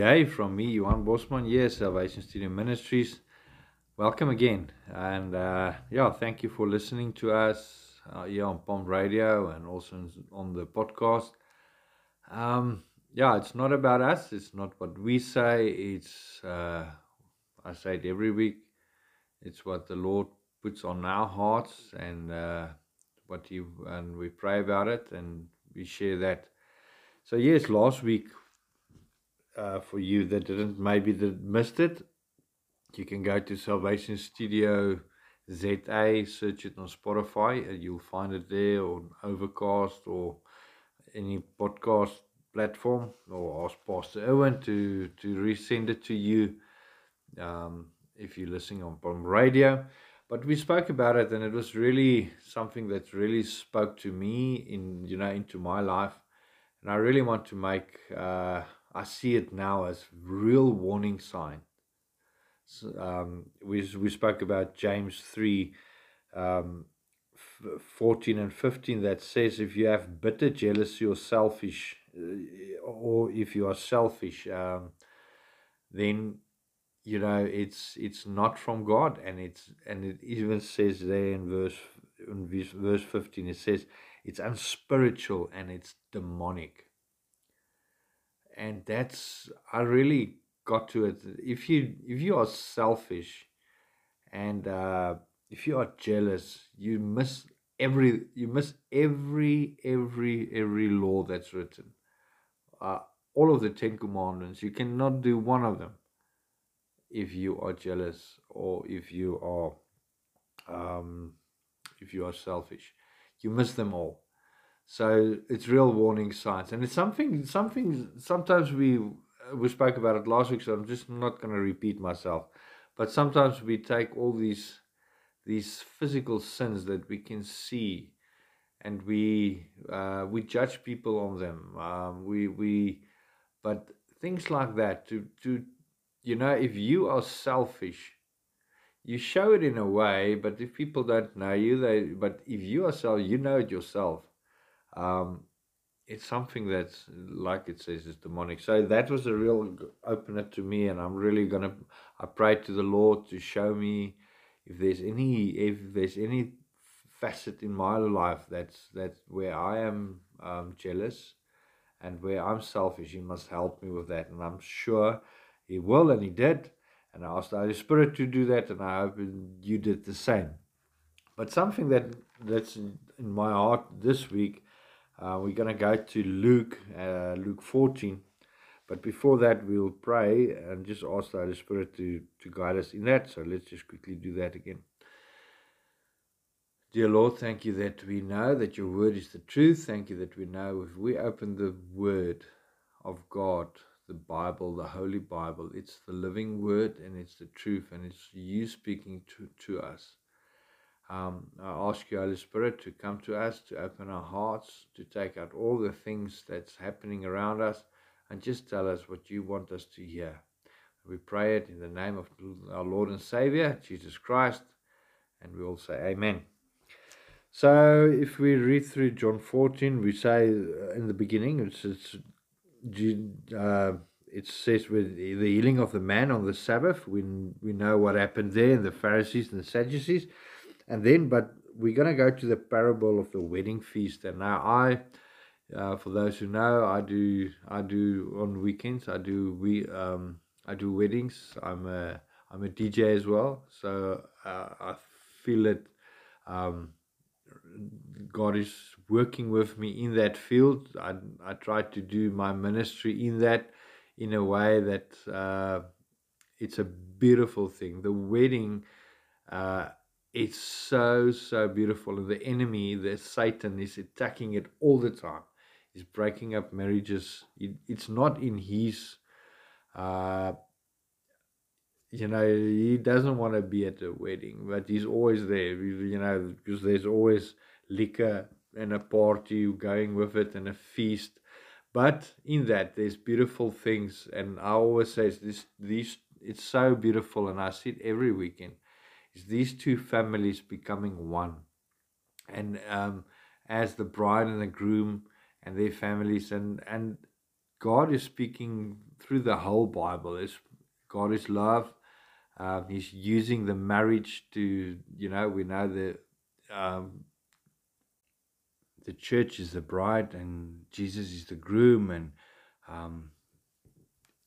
day from me, Johan Bosman, yes, Salvation Studio Ministries. Welcome again. And uh, yeah, thank you for listening to us uh, here on POM Radio and also on the podcast. Um, yeah, it's not about us, it's not what we say, it's, uh, I say it every week, it's what the Lord puts on our hearts and uh, what He, and we pray about it and we share that. So, yes, last week uh, for you that didn't maybe that missed it, you can go to Salvation Studio ZA, search it on Spotify, and you'll find it there, or Overcast, or any podcast platform, or ask Pastor Owen to to resend it to you um, if you're listening on, on radio. But we spoke about it, and it was really something that really spoke to me in you know into my life, and I really want to make. Uh, I see it now as real warning sign. So, um, we we spoke about James three, um, fourteen and fifteen that says if you have bitter jealousy or selfish, uh, or if you are selfish, um, then you know it's it's not from God, and it's and it even says there in verse in verse, verse fifteen it says it's unspiritual and it's demonic and that's I really got to it. If you if you are selfish, and uh, if you are jealous, you miss every you miss every every every law that's written. Uh, all of the Ten Commandments, you cannot do one of them if you are jealous or if you are um, if you are selfish. You miss them all. So it's real warning signs, and it's something. Something. Sometimes we we spoke about it last week, so I'm just not going to repeat myself. But sometimes we take all these these physical sins that we can see, and we uh, we judge people on them. Um, we we, but things like that. To to you know, if you are selfish, you show it in a way. But if people don't know you, they. But if you are self, you know it yourself um, it's something that's like it says is demonic. So that was a real opener to me, and I'm really gonna. I pray to the Lord to show me if there's any if there's any facet in my life that's that's where I am um, jealous and where I'm selfish. He must help me with that, and I'm sure He will, and He did. And I asked the Holy Spirit to do that, and I hope you did the same. But something that that's in my heart this week uh, we're going to go to Luke, uh, Luke 14. But before that, we'll pray and just ask the Holy Spirit to, to guide us in that. So let's just quickly do that again. Dear Lord, thank you that we know that your word is the truth. Thank you that we know if we open the word of God, the Bible, the Holy Bible, it's the living word and it's the truth and it's you speaking to, to us. Um, I ask you, Holy Spirit, to come to us, to open our hearts, to take out all the things that's happening around us, and just tell us what you want us to hear. We pray it in the name of our Lord and Savior, Jesus Christ, and we all say Amen. So, if we read through John 14, we say uh, in the beginning, it's, it's uh, it says with the healing of the man on the Sabbath. We, we know what happened there in the Pharisees and the Sadducees and then, but we're going to go to the parable of the wedding feast. And now I, uh, for those who know, I do I do on weekends. I do we um I do weddings. I'm a I'm a DJ as well. So uh, I feel that um, God is working with me in that field. I I try to do my ministry in that in a way that uh, it's a beautiful thing. The wedding. Uh, it's so so beautiful. And the enemy the satan is attacking it all the time. He's breaking up marriages. It, it's not in his uh you know he doesn't want to be at the wedding but he's always there. You know because there's always liquor and a party going with it and a feast. But in that there's beautiful things. And i always say this these it's so beautiful and i see it every weekend is these two families becoming one. And um, as the bride and the groom and their families, and, and God is speaking through the whole Bible. It's, God is love. Um, he's using the marriage to, you know, we know the um, the church is the bride and Jesus is the groom, and um,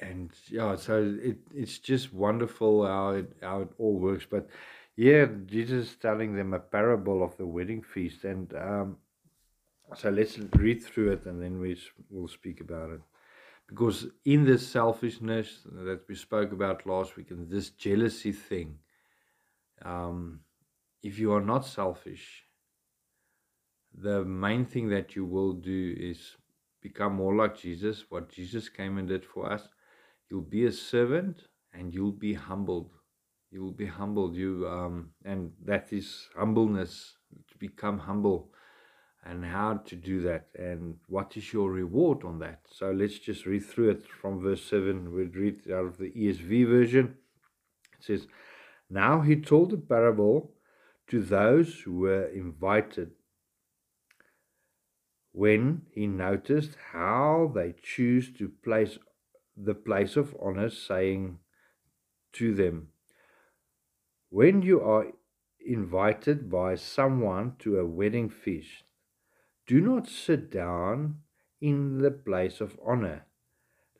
and yeah, so it it's just wonderful how it how it all works. But yeah, Jesus is telling them a parable of the wedding feast, and um, so let's read through it, and then we will speak about it. Because in this selfishness that we spoke about last week, and this jealousy thing, um, if you are not selfish, the main thing that you will do is become more like Jesus, what Jesus came and did for us. You'll be a servant and you'll be humbled. You will be humbled. You um, and that is humbleness to become humble and how to do that and what is your reward on that. So let's just read through it from verse 7. We'll read out of the ESV version. It says, Now he told a parable to those who were invited. When he noticed how they choose to place the place of honor, saying to them, When you are invited by someone to a wedding feast, do not sit down in the place of honor,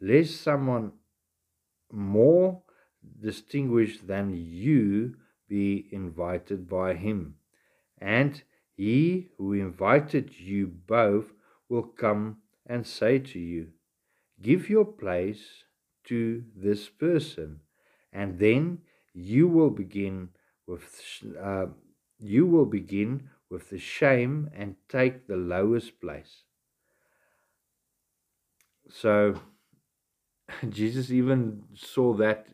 lest someone more distinguished than you be invited by him. And he who invited you both will come and say to you, Give your place to this person, and then you will begin with uh, you will begin with the shame and take the lowest place. So Jesus even saw that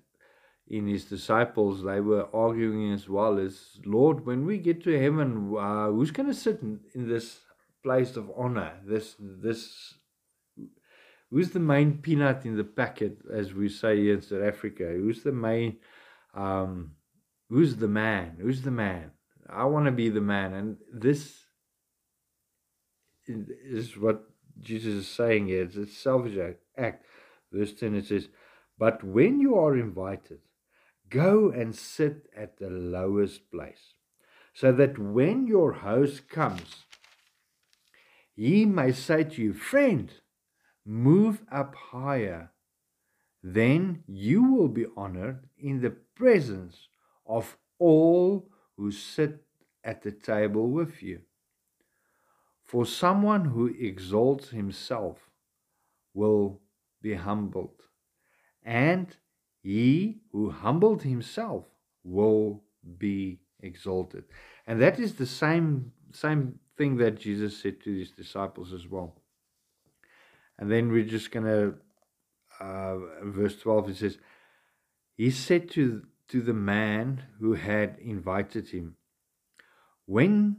in his disciples. They were arguing as well as, Lord, when we get to heaven, uh, who's going to sit in, in this place of honor? This, this, who's the main peanut in the packet, as we say in South Africa? Who's the main, um, who's the man? Who's the man? I want to be the man. And this is what Jesus is saying here. It's a selfish act. Verse 10 it says, But when you are invited, go and sit at the lowest place, so that when your host comes, he may say to you, Friend, move up higher. Then you will be honored in the presence of all who sit at the table with you. For someone who exalts himself will be humbled, and he who humbled himself will be exalted. And that is the same, same thing that Jesus said to his disciples as well. And then we're just going to, uh, verse 12, it says, He said to to the man who had invited him. When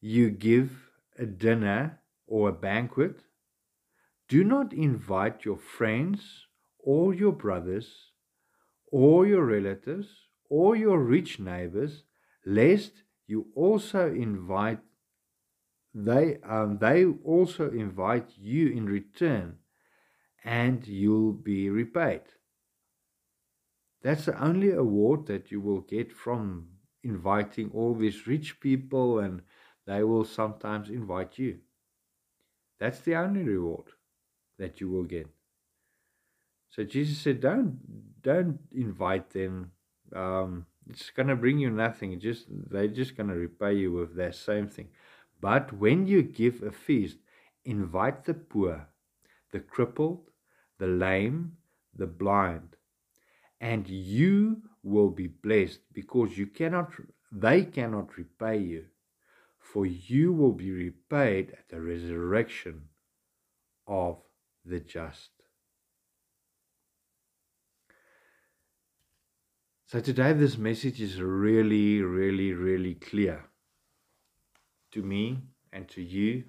you give a dinner or a banquet, do not invite your friends or your brothers or your relatives or your rich neighbors, lest you also invite they um, they also invite you in return and you'll be repaid. That's the only award that you will get from inviting all these rich people, and they will sometimes invite you. That's the only reward that you will get. So Jesus said, "Don't don't invite them. Um, it's going to bring you nothing. just they're just going to repay you with that same thing. But when you give a feast, invite the poor, the crippled, the lame, the blind, and you will be blessed because you cannot they cannot repay you for you will be repaid at the resurrection of the just. So today this message is really really really clear to me and to you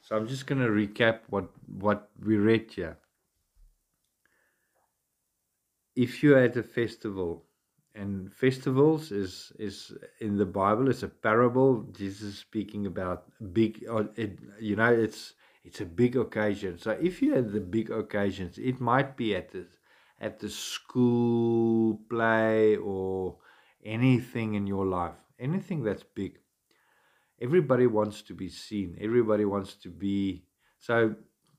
so i'm just going to recap what what we read here if you're at a festival and festivals is is in the bible it's a parable jesus is speaking about big uh, you know it's it's a big occasion. So if you have the big occasions, it might be at the at the school play or anything in your life, anything that's big. Everybody wants to be seen. Everybody wants to be so.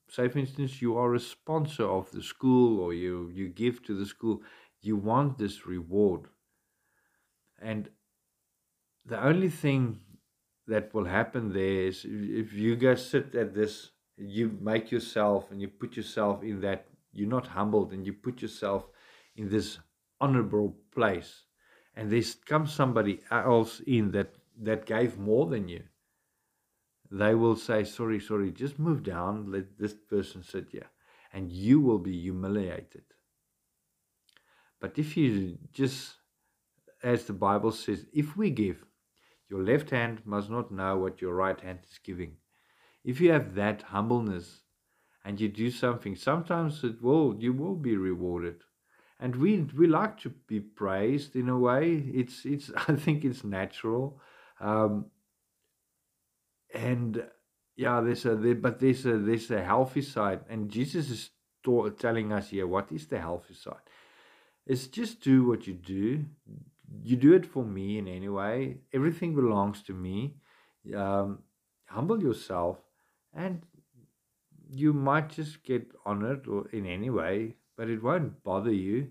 Say, for instance, you are a sponsor of the school or you you give to the school. You want this reward, and the only thing that will happen there is if you go sit at this, you make yourself and you put yourself in that, you're not humbled and you put yourself in this honorable place. And there's comes somebody else in that, that gave more than you. They will say, sorry, sorry, just move down, let this person sit here. And you will be humiliated. But if you just, as the Bible says, if we give, your left hand must not know what your right hand is giving. If you have that humbleness and you do something, sometimes it will you will be rewarded. And we we like to be praised in a way. It's it's I think it's natural. Um, and yeah, there's a there, but there's a there's a healthy side, and Jesus is telling us here what is the healthy side. It's just do what you do, you do it for me in any way. Everything belongs to me. Um, humble yourself, and you might just get honored or in any way, but it won't bother you.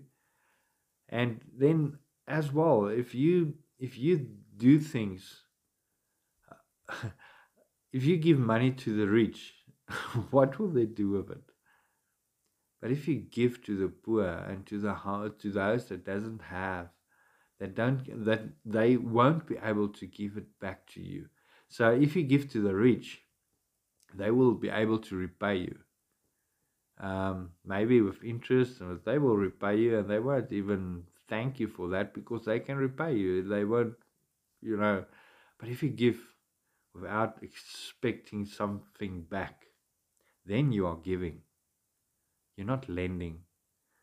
And then, as well, if you if you do things, if you give money to the rich, what will they do with it? But if you give to the poor and to the to those that doesn't have, that don't that they won't be able to give it back to you. So if you give to the rich, they will be able to repay you. Um, maybe with interest, and they will repay you, and they won't even thank you for that because they can repay you. They won't, you know. But if you give without expecting something back, then you are giving. You're not lending.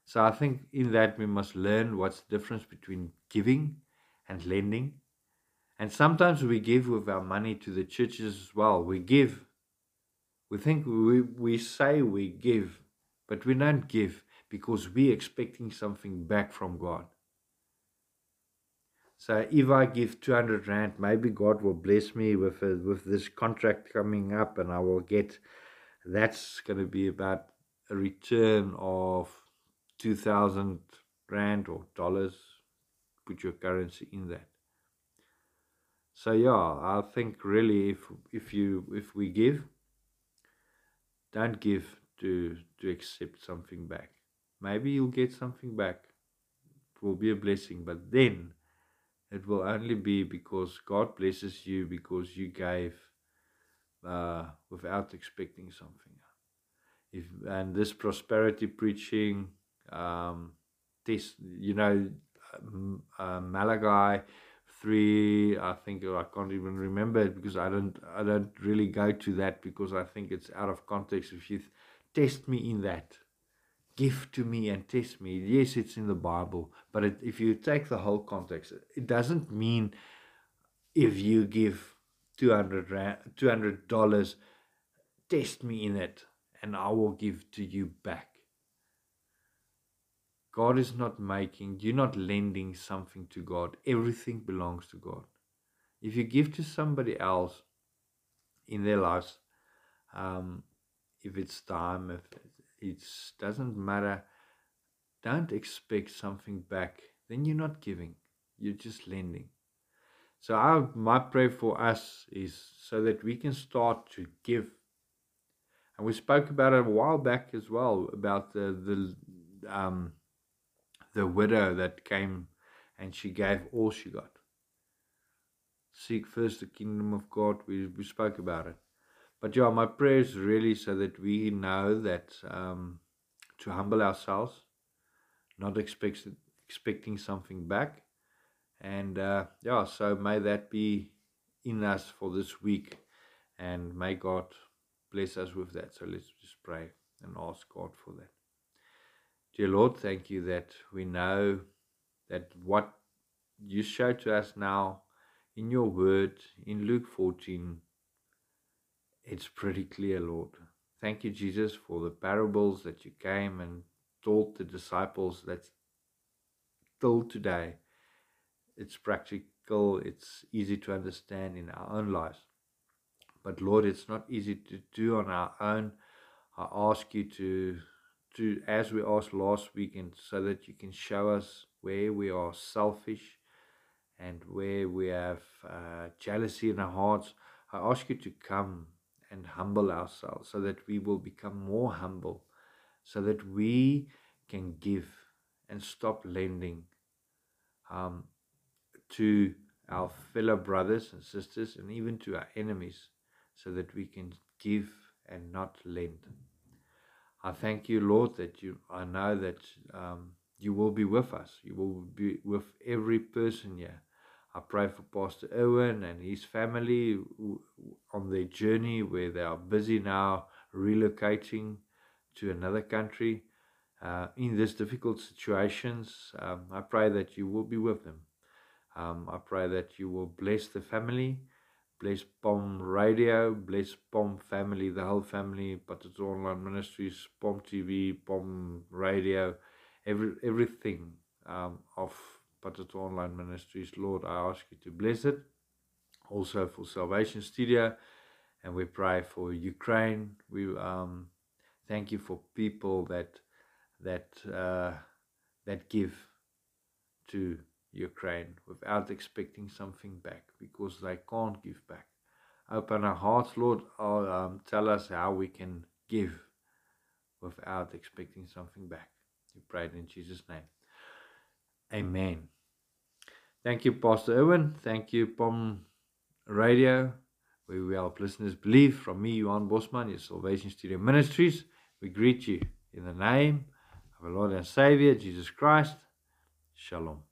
So I think in that we must learn what's the difference between giving and lending. And sometimes we give with our money to the churches as well. We give. We think we, we say we give, but we don't give because we're expecting something back from God. So if I give 200 Rand, maybe God will bless me with, a, with this contract coming up and I will get, that's going to be about a return of 2000 rand or dollars. Put your currency in that. So yeah i think really if if you if we give don't give to to accept something back. Maybe you'll get something back. It will be a blessing but then it will only be because god blesses you because you gave uh, without expecting something if and this prosperity preaching um, test, you know, uh, Malachi three. I think I can't even remember it because I don't I don't really go to that because I think it's out of context. If you test me in that, give to me and test me. Yes, it's in the Bible, but it, if you take the whole context, it doesn't mean if you give 200 200 dollars, test me in it, and I will give to you back. God is not making, you're not lending something to God. Everything belongs to God. If you give to somebody else in their lives, um, if it's time, if it doesn't matter, don't expect something back. Then you're not giving, you're just lending. So our, my prayer for us is so that we can start to give. And we spoke about it a while back as well about the the um, the widow that came and she gave all she got. Seek first the kingdom of God. We, we spoke about it. But yeah, my prayer is really so that we know that um, to humble ourselves, not expect, expecting something back. And uh, yeah, so may that be in us for this week. And may God bless us with that. So let's just pray and ask God for that. Dear Lord, thank you that we know that what you show to us now in your word in Luke 14, it's pretty clear, Lord. Thank you, Jesus, for the parables that you came and taught the disciples that till today it's practical, it's easy to understand in our own lives. But Lord, it's not easy to do on our own. I ask you to, to as we asked last weekend, so that you can show us where we are selfish and where we have uh, jealousy in our hearts. I ask you to come and humble ourselves so that we will become more humble, so that we can give and stop lending um, to our fellow brothers and sisters and even to our enemies so that we can give and not lend. I thank you, Lord, that you, I know that um, you will be with us. You will be with every person here. I pray for Pastor Owen and his family on their journey where they are busy now relocating to another country. Uh, in these difficult situations, um, I pray that you will be with them. Um, I pray that you will bless the family, bless POM Radio, bless POM family, the whole family, Patato Online Ministries, POM TV, POM Radio, every everything um, of Patato Online Ministries. Lord, I ask you to bless it. Also for Salvation Studio, and we pray for Ukraine. We um, thank you for people that that uh, that give to Ukraine without expecting something back because they can't give back. Open our hearts, Lord. Um, tell us how we can give without expecting something back. We pray in Jesus' name. Amen. Thank you, Pastor Owen. Thank you, POM Radio, where we help listeners believe. From me, Johan Bosman, your Salvation Studio Ministries, we greet you in the name of our Lord and Savior, Jesus Christ. Shalom.